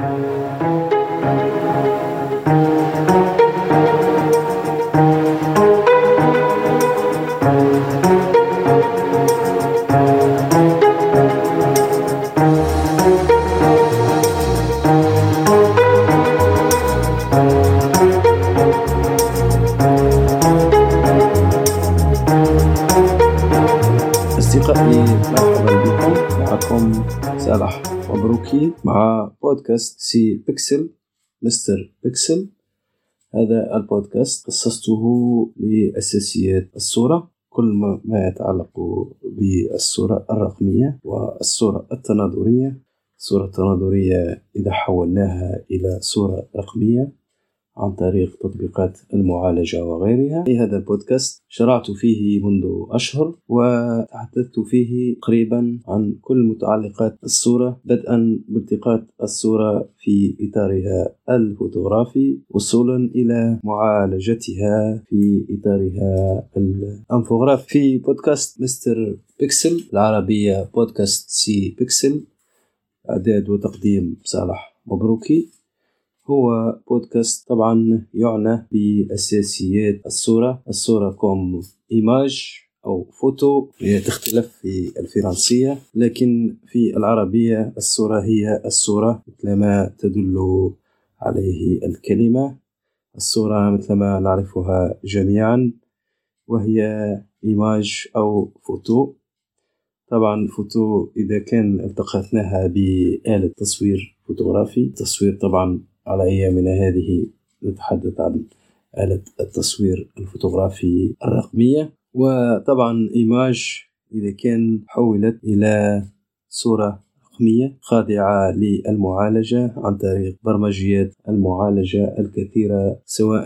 أصدقائي سي بيكسل Mister Pixel هذا البودكاست خصصته لأساسيات الصورة كل ما يتعلق بالصورة الرقمية والصورة التناظرية. الصورة التناظرية إذا حولناها إلى صورة رقمية. عن طريق تطبيقات المعالجة وغيرها. في هذا البودكاست شرعت فيه منذ أشهر وتحدثت فيه قريبا عن كل متعلقات الصورة بدءا بالتقاط الصورة في إطارها الفوتوغرافي وصولا إلى معالجتها في إطارها الأنفوغرافي. في بودكاست Mister Pixel العربية بودكاست سي بيكسل إعداد وتقديم صالح مبروكي. هو بودكاست طبعا يعنى بأساسيات الصورة الصورة comme image أو فوتو هي تختلف في الفرنسية لكن في العربية الصورة هي الصورة مثلما تدل عليه الكلمة. الصورة مثلما نعرفها جميعا وهي image أو فوتو. طبعا فوتو إذا كان التقطناها بآلة تصوير فوتوغرافي تصوير طبعا على أيامنا هذه نتحدث عن آلة التصوير الفوتوغرافي الرقمية. وطبعا image إذا كان حولت إلى صورة رقمية خاضعة للمعالجة عن طريق برمجيات المعالجة الكثيرة سواء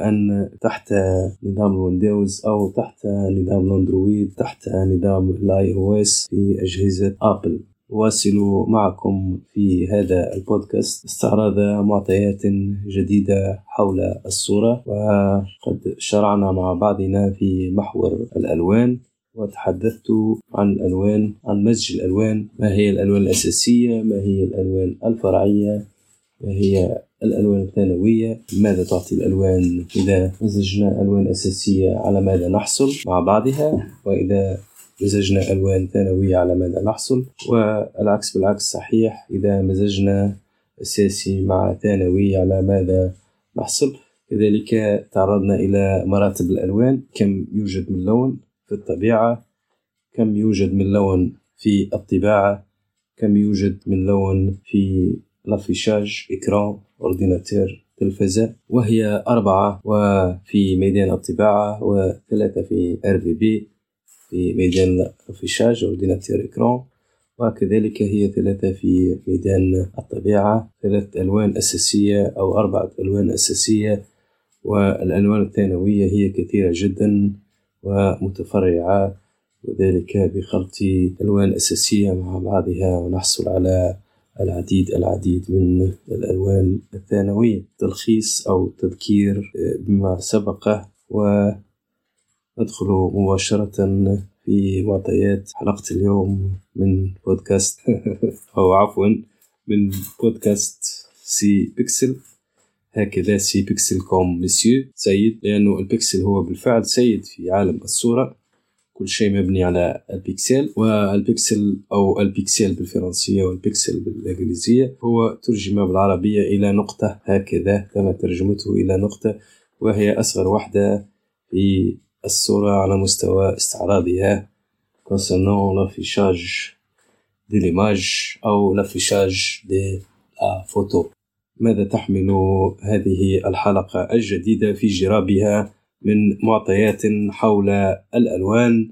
تحت نظام الويندوز أو تحت نظام الأندرويد تحت نظام الآي أو إس في أجهزة أبل. أواصل معكم في هذا البودكاست استعراض معطيات جديدة حول الصورة وقد شرعنا مع بعضنا في محور الألوان وتحدثت عن الألوان عن مزج الألوان ما هي الألوان الأساسية ما هي الألوان الفرعية ما هي الألوان الثانوية ماذا تعطي الألوان إذا مزجنا ألوان أساسية على ماذا نحصل مع بعضها وإذا مزجنا ألوان ثانوية على ماذا نحصل؟ والعكس بالعكس صحيح إذا مزجنا أساسي مع ثانوي على ماذا نحصل؟ كذلك تعرضنا إلى مراتب الألوان كم يوجد من لون في الطبيعة كم يوجد من لون في الطباعة كم يوجد من لون في l'affichage écran ordinateur تلفزة. وهي أربعة وفي ميدان الطباعة وثلاثة في RVB. في ميدان ال affichage ordinateur écran وكذلك هي ثلاثة في ميدان الطبيعة ثلاث ألوان أساسية أو أربعة ألوان أساسية والألوان الثانوية هي كثيرة جدا ومتفرعة وذلك بخلط ألوان أساسية مع بعضها ونحصل على العديد العديد من الألوان الثانوية. تلخيص أو تذكير بما سبق و ندخل مباشرة في معطيات حلقة اليوم من بودكاست أو عفوا من بودكاست سي بيكسل هكذا سي بيكسل comme monsieur سيد لأنه البيكسل هو بالفعل سيد في عالم الصورة. كل شيء مبني على البيكسل والبيكسل أو البيكسل بالفرنسية والبيكسل بالإنجليزية هو ترجم بالعربية إلى نقطة هكذا كما ترجمته إلى نقطة وهي أصغر وحدة في الصورة على مستوى استعراضها concernant l'affichage de l'image أو l'affichage de la photo ماذا تحمل هذه الحلقة الجديدة في جرابها من معطيات حول الألوان؟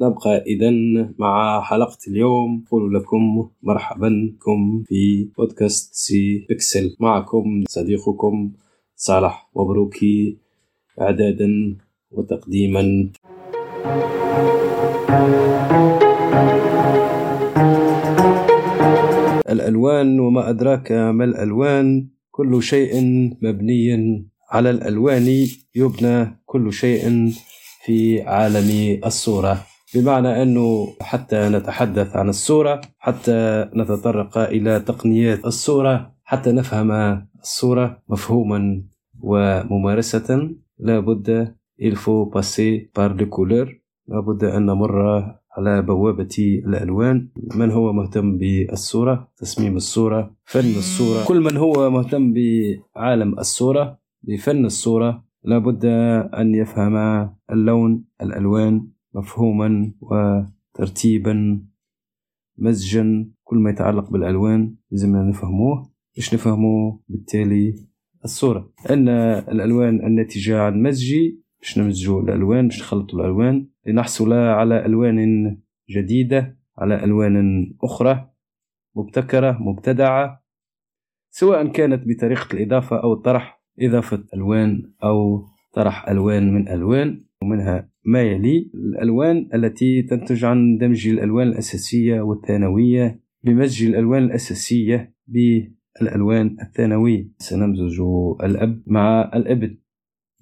نبقى إذا مع حلقة اليوم. أقول لكم مرحبا بكم في بودكاست سي بيكسل. معكم صديقكم صالح مبروكي. إعدادا وتقديما. الألوان وما أدراك ما الألوان كل شيء مبني على الألوان يبنى كل شيء في عالم الصورة. بمعنى أنه حتى نتحدث عن الصورة حتى نتطرق إلى تقنيات الصورة حتى نفهم الصورة مفهوما وممارسة لا بد il faut passer par les couleurs. لا بد أن نمر على بوابة الألوان. من هو مهتم بالصورة؟ تصميم الصورة فن الصورة. كل من هو مهتم بعالم الصورة بفن الصورة لابد أن يفهم اللون الألوان مفهوما وترتيبا مزجا. كل ما يتعلق بالألوان لازمنا نفهموه. باش نفهموا بالتالي الصورة. أن الألوان الناتجة عن مزجي باش نمزجوا الألوان باش نخلطوا الألوان. لنحصل على ألوان جديدة على ألوان أخرى مبتكرة مبتدعة سواء كانت بطريقة الإضافة أو الطرح إضافة ألوان أو طرح ألوان من ألوان. ومنها ما يلي الألوان التي تنتج عن دمج الألوان الأساسية والثانوية بمزج الألوان الأساسية بالألوان الثانوية. سنمزج الأب مع الأبن.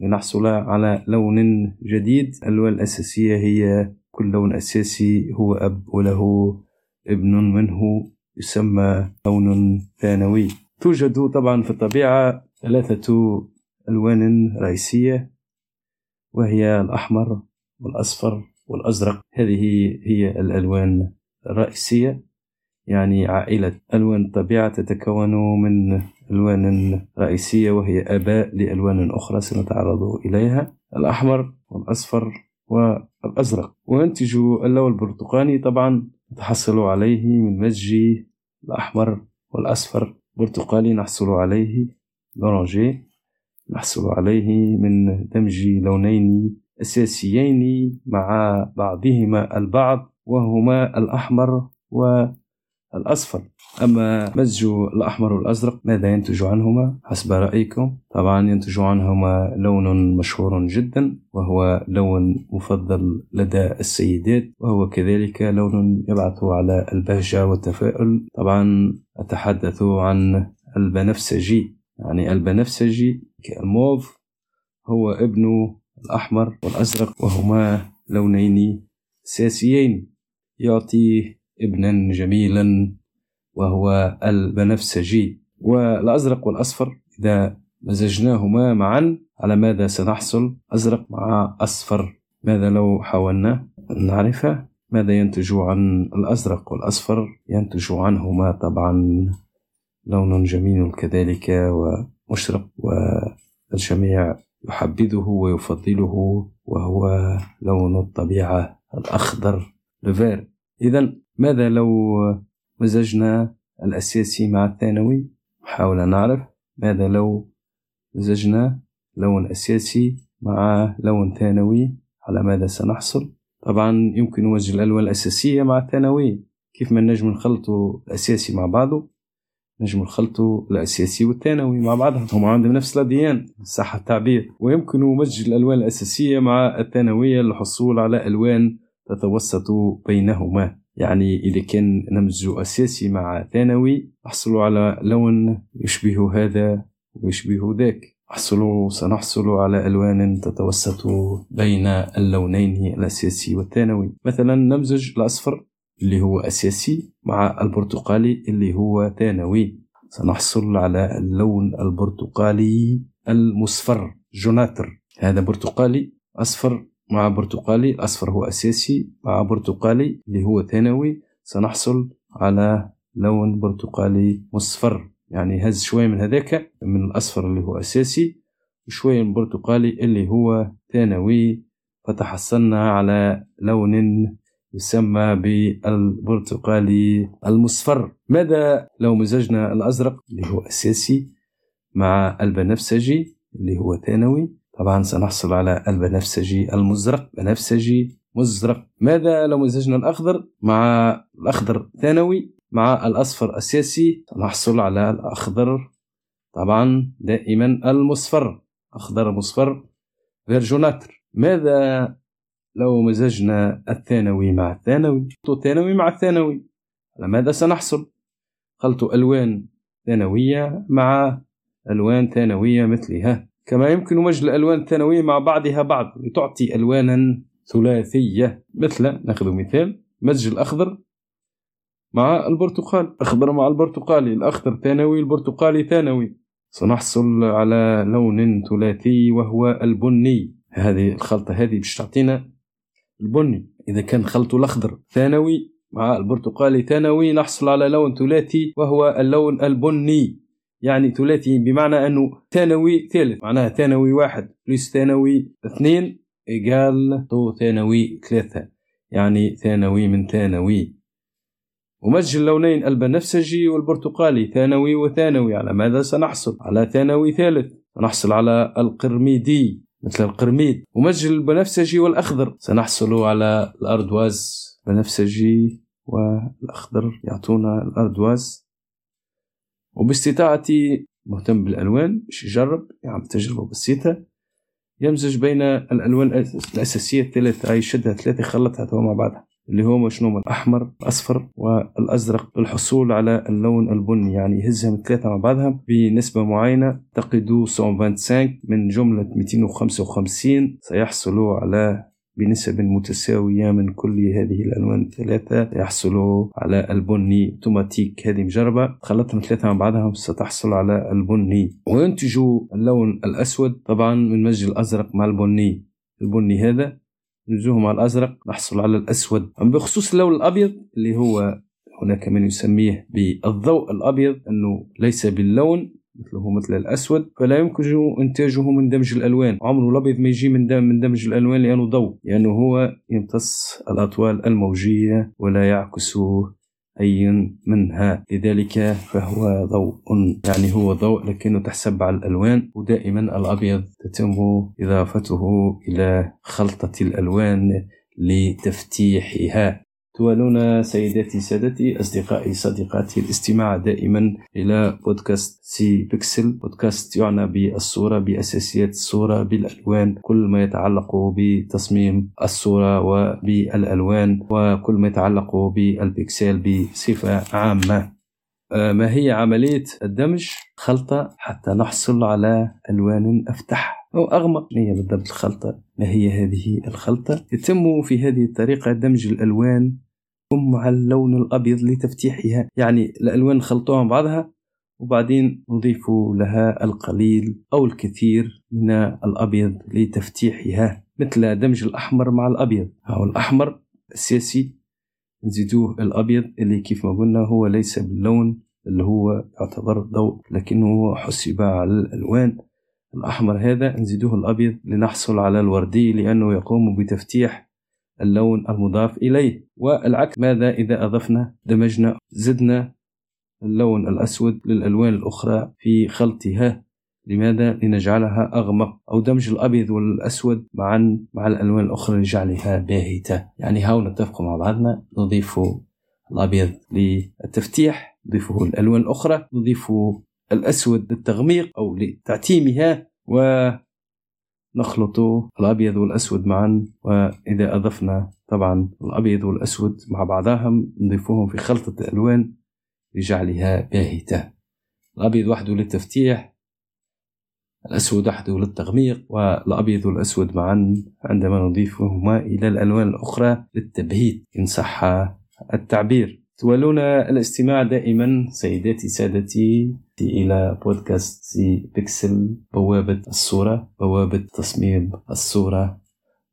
لنحصل على لون جديد. الألوان الأساسية هي كل لون أساسي هو أب وله ابن منه يسمى لون ثانوي. توجد طبعا في الطبيعة ثلاثة ألوان رئيسية وهي الأحمر والأصفر والأزرق. هذه هي الألوان الرئيسية. يعني عائلة ألوان الطبيعة تتكون من ألوان رئيسية وهي آباء لألوان أخرى سنتعرض إليها الأحمر والأصفر والأزرق. وينتج اللون البرتقالي طبعا نتحصل عليه من مزج الأحمر والأصفر. برتقالي نحصل عليه لورانجي نحصل عليه من دمج لونين أساسيين مع بعضهما البعض وهما الأحمر والأصفر أما مزج الأحمر والأزرق ماذا ينتج عنهما؟ حسب رأيكم؟ طبعا ينتج عنهما لون مشهور جدا وهو لون مفضل لدى السيدات وهو كذلك لون يبعث على البهجة والتفاؤل. طبعا أتحدث عن البنفسجي. يعني البنفسجي كالموف هو ابن الأحمر والأزرق وهما لونين أساسيين. يعطي ابنا جميلا وهو البنفسجي والأزرق والأصفر. إذا مزجناهما معا على ماذا سنحصل؟ أزرق مع أصفر. ماذا لو حاولنا نعرفه ماذا ينتج عن الأزرق والأصفر؟ ينتج عنهما طبعا لون جميل كذلك ومشرق والجميع يحبذه ويفضله وهو لون الطبيعة الأخضر. لفير إذا ماذا لو مزجنا الأساسي مع الثانوي؟ حاول نعرف ماذا لو مزجنا لون أساسي مع لون ثانوي؟ على ماذا سنحصل؟ طبعا يمكن مزج الألوان الأساسية مع الثانوي. كيف ما نجم نخلط الأساسي مع بعضه نجم نخلطوا الأساسي والثانوي مع بعضهم. هم عندهم نفس الأديان صح التعبير. ويمكن مزج الألوان الأساسية مع الثانوية للحصول على ألوان تتوسط بينهما. يعني إذا كان نمزج أساسي مع ثانوي نحصل على لون يشبه هذا ويشبه ذاك. نحصل سنحصل على ألوان تتوسط بين اللونين الأساسي والثانوي. مثلا نمزج الأصفر اللي هو أساسي مع البرتقالي اللي هو ثانوي. سنحصل على اللون البرتقالي المصفر جوناتر. هذا برتقالي أصفر مع برتقالي أصفر هو أساسي مع برتقالي اللي هو ثانوي. سنحصل على لون برتقالي مصفر يعني هز شوية من هذاك من الأصفر اللي هو أساسي وشوية من البرتقالي اللي هو ثانوي. فتحصلنا على لون يسمى بالبرتقالي المصفر. ماذا لو مزجنا الأزرق اللي هو أساسي مع البنفسجي اللي هو ثانوي؟ طبعا سنحصل على البنفسجي المزرق. بنفسجي مزرق. ماذا لو مزجنا الأخضر مع الأخضر ثانوي مع الأصفر أساسي سنحصل على الأخضر طبعا دائما المصفر. أخضر مصفر فيرجوناتر ماذا لو مزجنا الثانوي مع الثانوي؟ الثانوي مع الثانوي. على ماذا سنحصل؟ خلط ألوان ثانوية مع ألوان ثانوية مثلها. كما يمكن مزج الألوان الثانوية مع بعضها بعض لتعطي ألوانا ثلاثية. مثل نأخذ مثال مزج الأخضر مع البرتقال. أخضر مع البرتقالي الأخضر ثانوي البرتقالي ثانوي. سنحصل على لون ثلاثي وهو البني. هذه الخلطة هذه باش تعطينا البني. إذا كان خلط الأخضر ثانوي مع البرتقالي ثانوي نحصل على لون ثلاثي وهو اللون البني. يعني ثلاثي بمعنى أنه ثانوي ثالث معناها ثانوي واحد plus ثانوي اثنين égale to ثانوي ثلاثة يعني ثانوي من ثانوي. ومزج اللونين البنفسجي والبرتقالي ثانوي وثانوي على ماذا سنحصل؟ على ثانوي ثالث سنحصل على القرميدي مثل القرميد. ومزج البنفسجي والأخضر سنحصل على الأردواز. بنفسجي والأخضر يعطونا الأردواز. وباستطاعتي مهتم بالألوان باش يجرب يعمل تجربة بسيطة. يمزج بين الألوان الأساسية الثلاثة يشدها ثلاثة يخلطها مع بعضها. اللي هو شنو الأحمر الأصفر والأزرق. للحصول على اللون البني يعني يهزهم الثلاثة مع بعضها بنسبة معينة. تقدوا 125 من جملة 255 سيحصلوا على بنسب متساوية من كل هذه الألوان الثلاثة يحصلوا على البني أوتوماتيك. هذه مجربة خلطهم ثلاثة مع بعضها ستحصل على البني. وينتجوا اللون الأسود طبعا من مزج الأزرق مع البني. البني هذا نزوه مع الأزرق نحصل على الأسود. أما بخصوص اللون الأبيض اللي هو هناك من يسميه بالضوء الأبيض أنه ليس باللون مثله مثل الأسود فلا يمكن إنتاجه من دمج الألوان. عمره الأبيض ما يجي من من دمج الألوان لأنه ضوء لأنه هو يمتص الأطوال الموجية ولا يعكس أي منها. لذلك فهو ضوء. يعني هو ضوء لكنه تحسب على الألوان ودائما الأبيض تتم إضافته إلى خلطة الألوان لتفتيحها. تواصلون سيداتي سادتي أصدقائي صديقاتي الاستماع دائما إلى بودكاست سي بيكسل. بودكاست يعنى بالصورة بأساسيات الصورة بالألوان كل ما يتعلق بتصميم الصورة وبالألوان وكل ما يتعلق بالبيكسل بصفة عامة. آه، ما هي عملية الدمج؟ خلطة حتى نحصل على ألوان أفتح أو أغمق. ما هي بالضبط الخلطة. ما هي هذه الخلطة؟ يتم في هذه الطريقة دمج الألوان مع اللون الأبيض لتفتيحها. يعني الألوان نخلطوها مع بعضها وبعدين نضيف لها القليل أو الكثير من الأبيض لتفتيحها مثل دمج الأحمر مع الأبيض. أو الأحمر السياسي نزيدوه الأبيض اللي كيف ما قلنا هو ليس باللون اللي هو يعتبر ضوء لكنه حسب على الألوان. الأحمر هذا نزيدوه الأبيض لنحصل على الوردي لأنه يقوم بتفتيح اللون المضاف إليه. والعكس ماذا إذا أضفنا دمجنا زدنا اللون الأسود للألوان الأخرى في خلطها؟ لماذا؟ لنجعلها أغمق. أو دمج الأبيض والأسود معا مع الألوان الأخرى لجعلها باهتة. يعني هاو نتفق مع بعضنا. نضيف الأبيض للتفتيح نضيفه الألوان الأخرى نضيف الأسود للتغميق أو لتعتيمها. و نخلط الأبيض والأسود معا وإذا أضفنا طبعا الأبيض والأسود مع بعضهم نضيفهم في خلطة الألوان لجعلها باهتة. الأبيض وحده للتفتيح الأسود وحده للتغميق والأبيض والأسود معا عندما نضيفهما إلى الألوان الأخرى للتبهيت إن صح التعبير. تولون الاستماع دائما سيداتي سادتي إلى بودكاست سي بيكسل بوابة الصورة بوابة تصميم الصورة.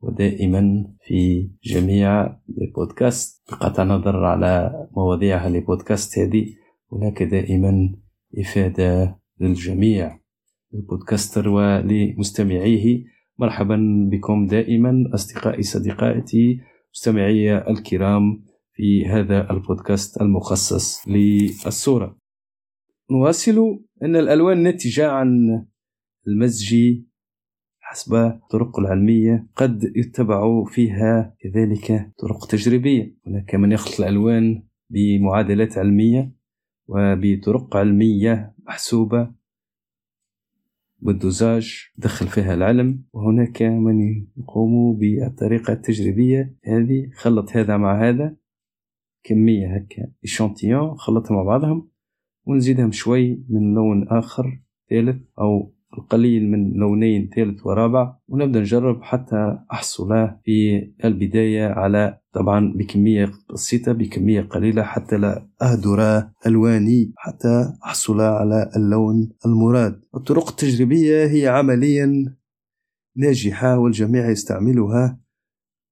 ودائما في جميع البودكاست بقطع نظر على مواضيعها البودكاست هذه. هناك دائما إفادة للجميع. ال podcaster ولمستمعيه مرحبا بكم دائما أصدقائي صديقاتي مستمعي الكرام في هذا البودكاست المخصص للصورة. نواصل أن الألوان ناتجة عن المزج حسب الطرق العلمية قد يتبع فيها كذلك طرق تجريبية. هناك من يخلط الألوان بمعادلات علمية وبطرق علمية محسوبة. بالدوزاج دخل فيها العلم. وهناك من يقوم بالطريقة التجريبية. هذه خلط هذا مع هذا. كمية هكا إشانتيون خلطها مع بعضهم. ونزيدهم شوي من لون آخر ثالث أو القليل من لونين ثالث ورابع ونبدأ نجرب حتى أحصل في البداية على طبعا بكمية بسيطة بكمية قليلة حتى لا أهدر ألواني حتى أحصل على اللون المراد. الطرق التجريبية هي عمليا ناجحة والجميع يستعملها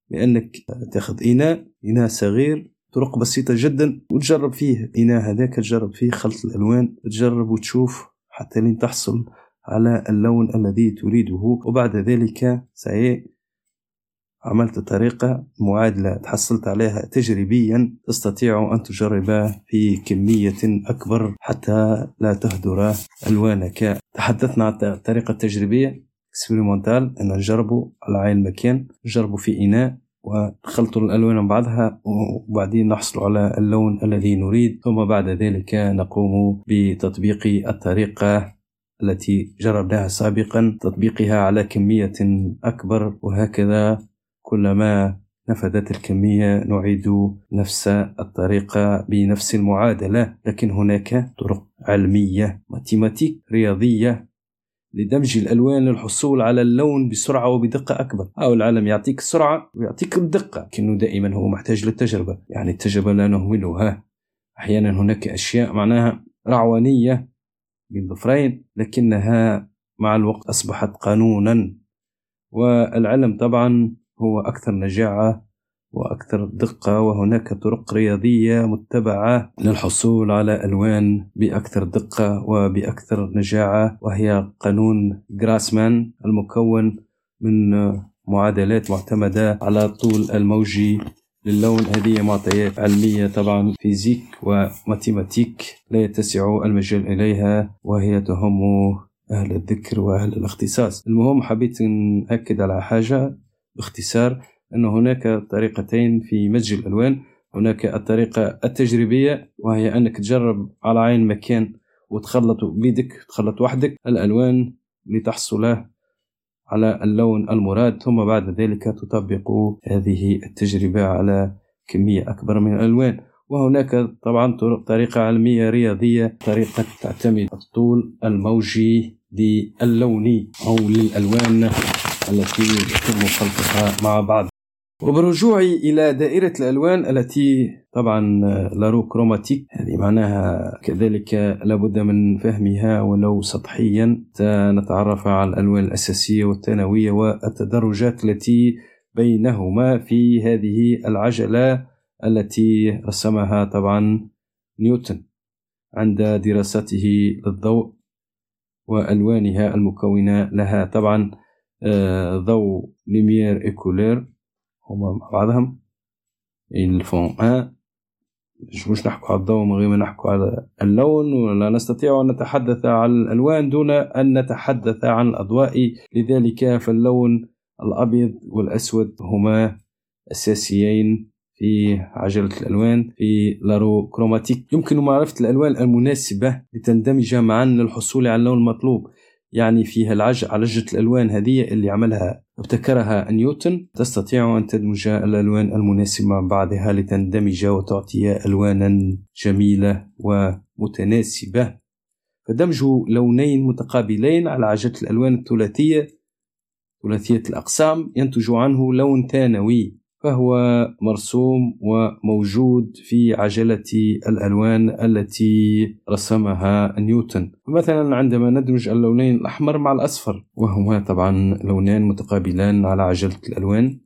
لأنك تأخذ إناء إناء صغير طرق بسيطة جدا وتجرب فيه. إناء هذاك تجرب فيه خلط الألوان تجرب وتشوف حتى لين تحصل على اللون الذي تريده. وبعد ذلك سعي عملت طريقة معادلة تحصلت عليها تجريبيا. تستطيع أن تجربها في كمية أكبر حتى لا تهدر ألوانك. تحدثنا عن الطريقة التجريبية اكسبيريمونتال أن نجربه على عين المكان. نجربه في إناء. ونخلط الألوان بعضها وبعدين نحصل على اللون الذي نريد. ثم بعد ذلك نقوم بتطبيق الطريقة التي جربناها سابقا. تطبيقها على كمية أكبر وهكذا كلما نفذت الكمية نعيد نفس الطريقة بنفس المعادلة. لكن هناك طرق علمية ماتيماتيك رياضية لدمج الألوان للحصول على اللون بسرعة وبدقة أكبر. أو العالم يعطيك السرعة ويعطيك الدقة لكنه دائما هو محتاج للتجربة. يعني التجربة لا نهملها أحيانا هناك أشياء معناها رعوانية بين ظفرين لكنها مع الوقت أصبحت قانونا. والعلم طبعا هو أكثر نجاعة وأكثر دقة وهناك طرق رياضية متبعة للحصول على ألوان بأكثر دقة وبأكثر نجاعة وهي قانون جراسمان المكون من معادلات معتمدة على طول الموجي للون. هذه معطيات علمية طبعا فيزيك وماتيماتيك لا يتسع المجال إليها وهي تهم أهل الذكر وأهل الاختصاص. المهم حبيت نأكد على حاجة باختصار. أن هناك طريقتين في مزج الألوان. هناك الطريقة التجريبية وهي أنك تجرب على عين مكان وتخلط بيدك تخلط وحدك الألوان لتحصل على اللون المراد. ثم بعد ذلك تطبق هذه التجربة على كمية أكبر من الألوان. وهناك طبعا طريقة علمية رياضية طريقة تعتمد الطول الموجي للون أو للألوان التي يتم خلطها مع بعض. وبالرجوع إلى دائرة الألوان التي طبعا la roue chromatique هذه معناها كذلك لابد من فهمها ولو سطحيا. نتعرف على الألوان الأساسية والثانوية والتدرجات التي بينهما في هذه العجلة التي رسمها طبعا نيوتن عند دراسته للضوء وألوانها المكونة لها طبعا آه، ضوء lumière et couleur هما مع بعضهم ils font un مش نحكوا على الضوء من غير ما نحكوا على اللون ولا نستطيع أن نتحدث عن الألوان دون أن نتحدث عن الأضواء. لذلك فاللون الأبيض والأسود هما أساسيين في عجلة الألوان في la roue chromatique يمكن معرفة الألوان المناسبة لتندمج معا للحصول على اللون المطلوب يعني فيها العج عالجة الألوان هذه اللي عملها ابتكرها نيوتن. تستطيع أن تدمج الألوان المناسبة مع بعضها لتندمج وتعطي ألوانا جميلة ومتناسبة. فدمج لونين متقابلين على عجلة الألوان الثلاثية ثلاثية الأقسام ينتج عنه لون ثانوي. فهو مرسوم وموجود في عجلة الألوان التي رسمها نيوتن. مثلا عندما ندمج اللونين الأحمر مع الأصفر وهما طبعا لونان متقابلان على عجلة الألوان.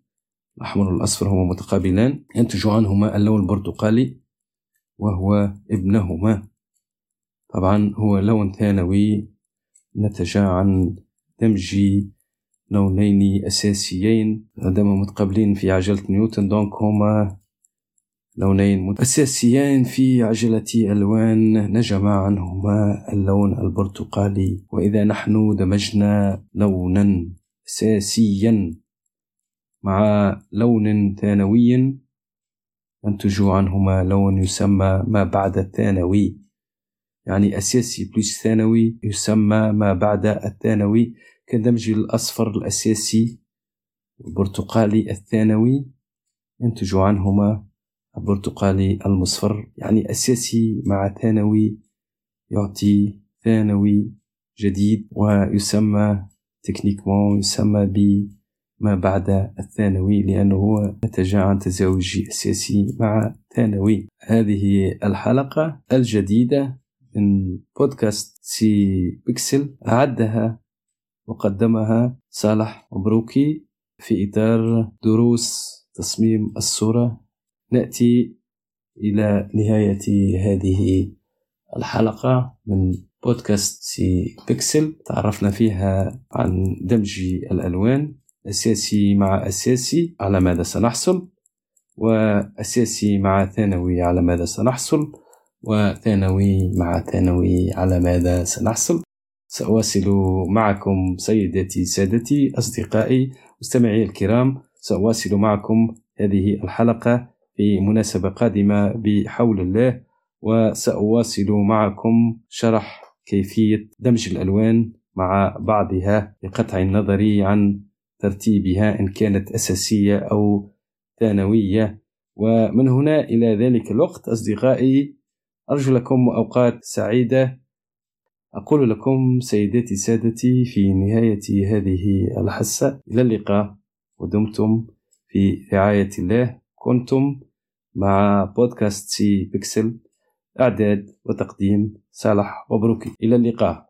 الأحمر والأصفر هما متقابلان. ينتج عنهما اللون البرتقالي وهو ابنهما. طبعا هو لون ثانوي. نتج عن دمج لونين أساسيين عندما متقابلين في عجلة نيوتن دونك هما لونين أساسيين في عجلة ألوان نجم عنهما اللون البرتقالي. وإذا نحن دمجنا لونا أساسيا مع لون ثانوي ينتج عنهما لون يسمى ما بعد الثانوي. يعني أساسي plus ثانوي يسمى ما بعد الثانوي. كدمج الأصفر الأساسي والبرتقالي الثانوي. ينتج عنهما البرتقالي المصفر يعني أساسي مع ثانوي يعطي ثانوي جديد ويسمى techniquement يسمى بما بعد الثانوي لأنه هو نتج عن تزاوج أساسي مع ثانوي. هذه الحلقة الجديدة من بودكاست سي بيكسل. أعدها وقدمها صالح مبروكي في إطار دروس تصميم الصورة. نأتي إلى نهاية هذه الحلقة من بودكاست سي بيكسل. تعرفنا فيها عن دمج الألوان أساسي مع أساسي على ماذا سنحصل وأساسي مع ثانوي على ماذا سنحصل وثانوي مع ثانوي على ماذا سنحصل. سأواصل معكم سيداتي سادتي أصدقائي مستمعي الكرام سأواصل معكم هذه الحلقة في مناسبة قادمة بحول الله وسأواصل معكم شرح كيفية دمج الألوان مع بعضها بقطع النظر عن ترتيبها إن كانت أساسية أو ثانوية. ومن هنا إلى ذلك الوقت أصدقائي أرجو لكم أوقات سعيدة أقول لكم سيداتي سادتي في نهاية هذه الحصة. إلى اللقاء. ودمتم في رعاية الله. كنتم مع بودكاست سي بيكسل. إعداد وتقديم صالح مبروكي إلى اللقاء.